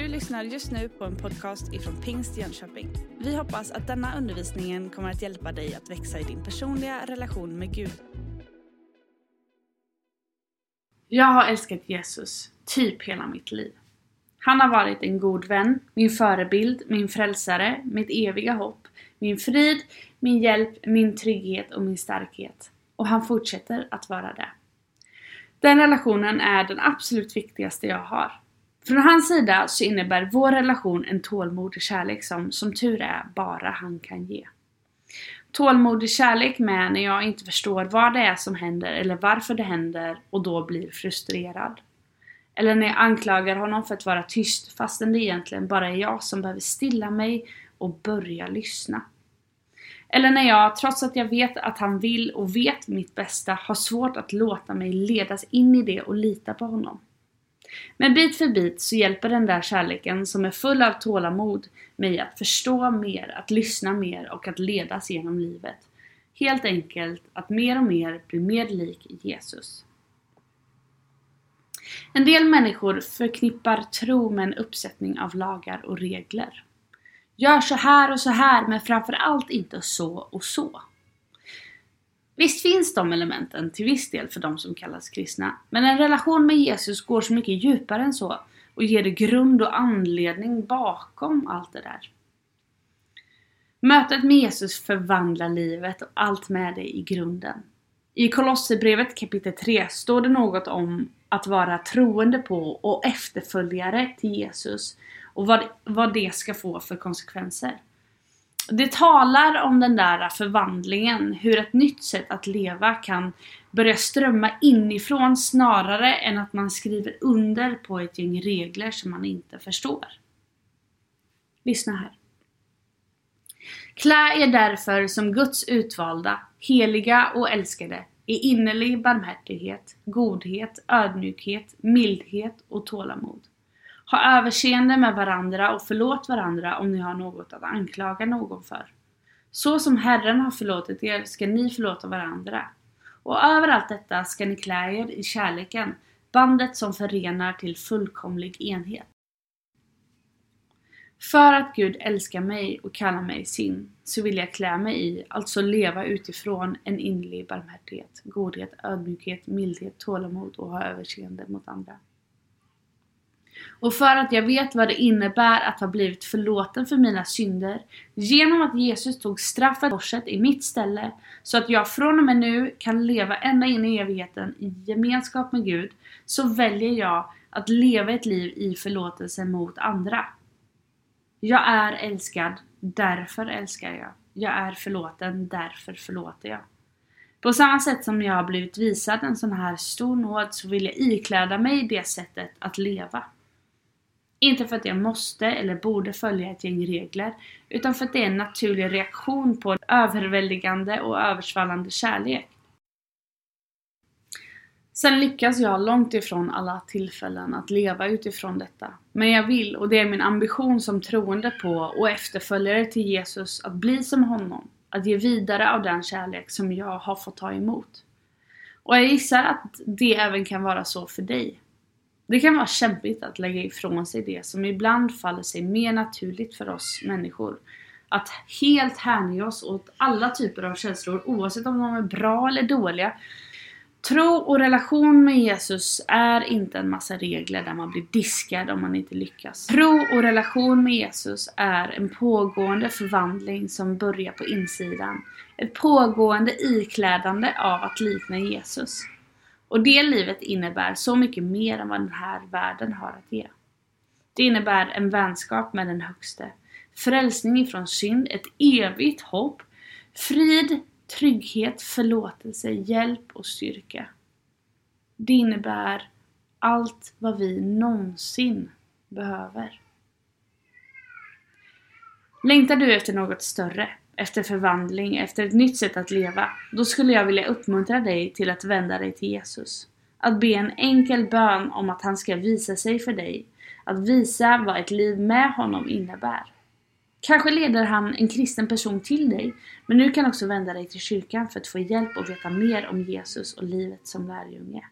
Du lyssnar just nu på en podcast ifrån Pingst Jönköping. Vi hoppas att denna undervisning kommer att hjälpa dig att växa i din personliga relation med Gud. Jag har älskat Jesus typ hela mitt liv. Han har varit en god vän, min förebild, min frälsare, mitt eviga hopp, min frid, min hjälp, min trygghet och min starkhet. Och han fortsätter att vara det. Den relationen är den absolut viktigaste jag har. Från hans sida så innebär vår relation en tålmodig kärlek som, som tur är, bara han kan ge. Tålmodig kärlek med när jag inte förstår vad det är som händer eller varför det händer och då blir frustrerad. Eller när jag anklagar honom för att vara tyst fastän det egentligen bara är jag som behöver stilla mig och börja lyssna. Eller när jag, trots att jag vet att han vill och vet mitt bästa, har svårt att låta mig ledas in i det och lita på honom. Men bit för bit så hjälper den där kärleken som är full av tålamod mig att förstå mer, att lyssna mer och att ledas genom livet. Helt enkelt att mer och mer bli mer lik Jesus. En del människor förknippar tro med en uppsättning av lagar och regler. Gör så här och så här men framförallt inte så och så. Visst finns de elementen till viss del för de som kallas kristna, men en relation med Jesus går så mycket djupare än så och ger det grund och anledning bakom allt det där. Mötet med Jesus förvandlar livet och allt med det i grunden. I Kolosserbrevet kapitel 3 står det något om att vara troende på och efterföljare till Jesus och vad, vad det ska få för konsekvenser. Det talar om den där förvandlingen, hur ett nytt sätt att leva kan börja strömma inifrån snarare än att man skriver under på ett gäng regler som man inte förstår. Lyssna här. Klä er därför som Guds utvalda, heliga och älskade i innerlig barmhärtighet, godhet, ödmjukhet, mildhet och tålamod. Ha överseende med varandra och förlåt varandra om ni har något att anklaga någon för. Så som Herren har förlåtit er ska ni förlåta varandra. Och över allt detta ska ni klä er i kärleken, bandet som förenar till fullkomlig enhet. För att Gud älskar mig och kallar mig sin, så vill jag klä mig i, alltså leva utifrån en innerlig barmhärtighet, godhet, ödmjukhet, mildhet, tålamod och ha överseende mot andra. Och för att jag vet vad det innebär att ha blivit förlåten för mina synder genom att Jesus tog straffet korset i mitt ställe så att jag från och med nu kan leva ända in i evigheten i gemenskap med Gud så väljer jag att leva ett liv i förlåtelse mot andra. Jag är älskad, därför älskar jag. Jag är förlåten, därför förlåter jag. På samma sätt som jag har blivit visad en sån här stor nåd så vill jag ikläda mig det sättet att leva. Inte för att jag måste eller borde följa ett gäng regler, utan för att det är en naturlig reaktion på överväldigande och översvallande kärlek. Sen lyckas jag långt ifrån alla tillfällen att leva utifrån detta. Men jag vill, och det är min ambition som troende på och efterföljare till Jesus, att bli som honom. Att ge vidare av den kärlek som jag har fått ta emot. Och jag gissar att det även kan vara så för dig. Det kan vara kämpigt att lägga ifrån sig det som ibland faller sig mer naturligt för oss människor. Att helt hänge oss åt alla typer av känslor oavsett om de är bra eller dåliga. Tro och relation med Jesus är inte en massa regler där man blir diskad om man inte lyckas. Tro och relation med Jesus är en pågående förvandling som börjar på insidan. Ett pågående iklädande av att likna Jesus. Och det livet innebär så mycket mer än vad den här världen har att ge. Det innebär en vänskap med den högste, frälsning ifrån synd, ett evigt hopp, frid, trygghet, förlåtelse, hjälp och styrka. Det innebär allt vad vi någonsin behöver. Längtar du efter något större? Efter förvandling, efter ett nytt sätt att leva, då skulle jag vilja uppmuntra dig till att vända dig till Jesus. Att be en enkel bön om att han ska visa sig för dig. Att visa vad ett liv med honom innebär. Kanske leder han en kristen person till dig, men du kan också vända dig till kyrkan för att få hjälp och veta mer om Jesus och livet som lärjunge.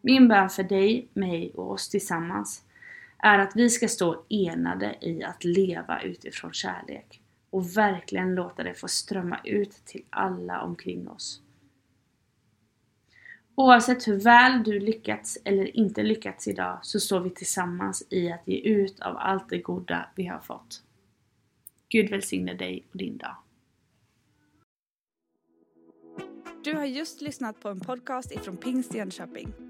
Min bön för dig, mig och oss tillsammans är att vi ska stå enade i att leva utifrån kärlek och verkligen låta det få strömma ut till alla omkring oss. Oavsett hur väl du lyckats eller inte lyckats idag så står vi tillsammans i att ge ut av allt det goda vi har fått. Gud välsigne dig och din dag. Du har just lyssnat på en podcast ifrån Pingst Jönköping.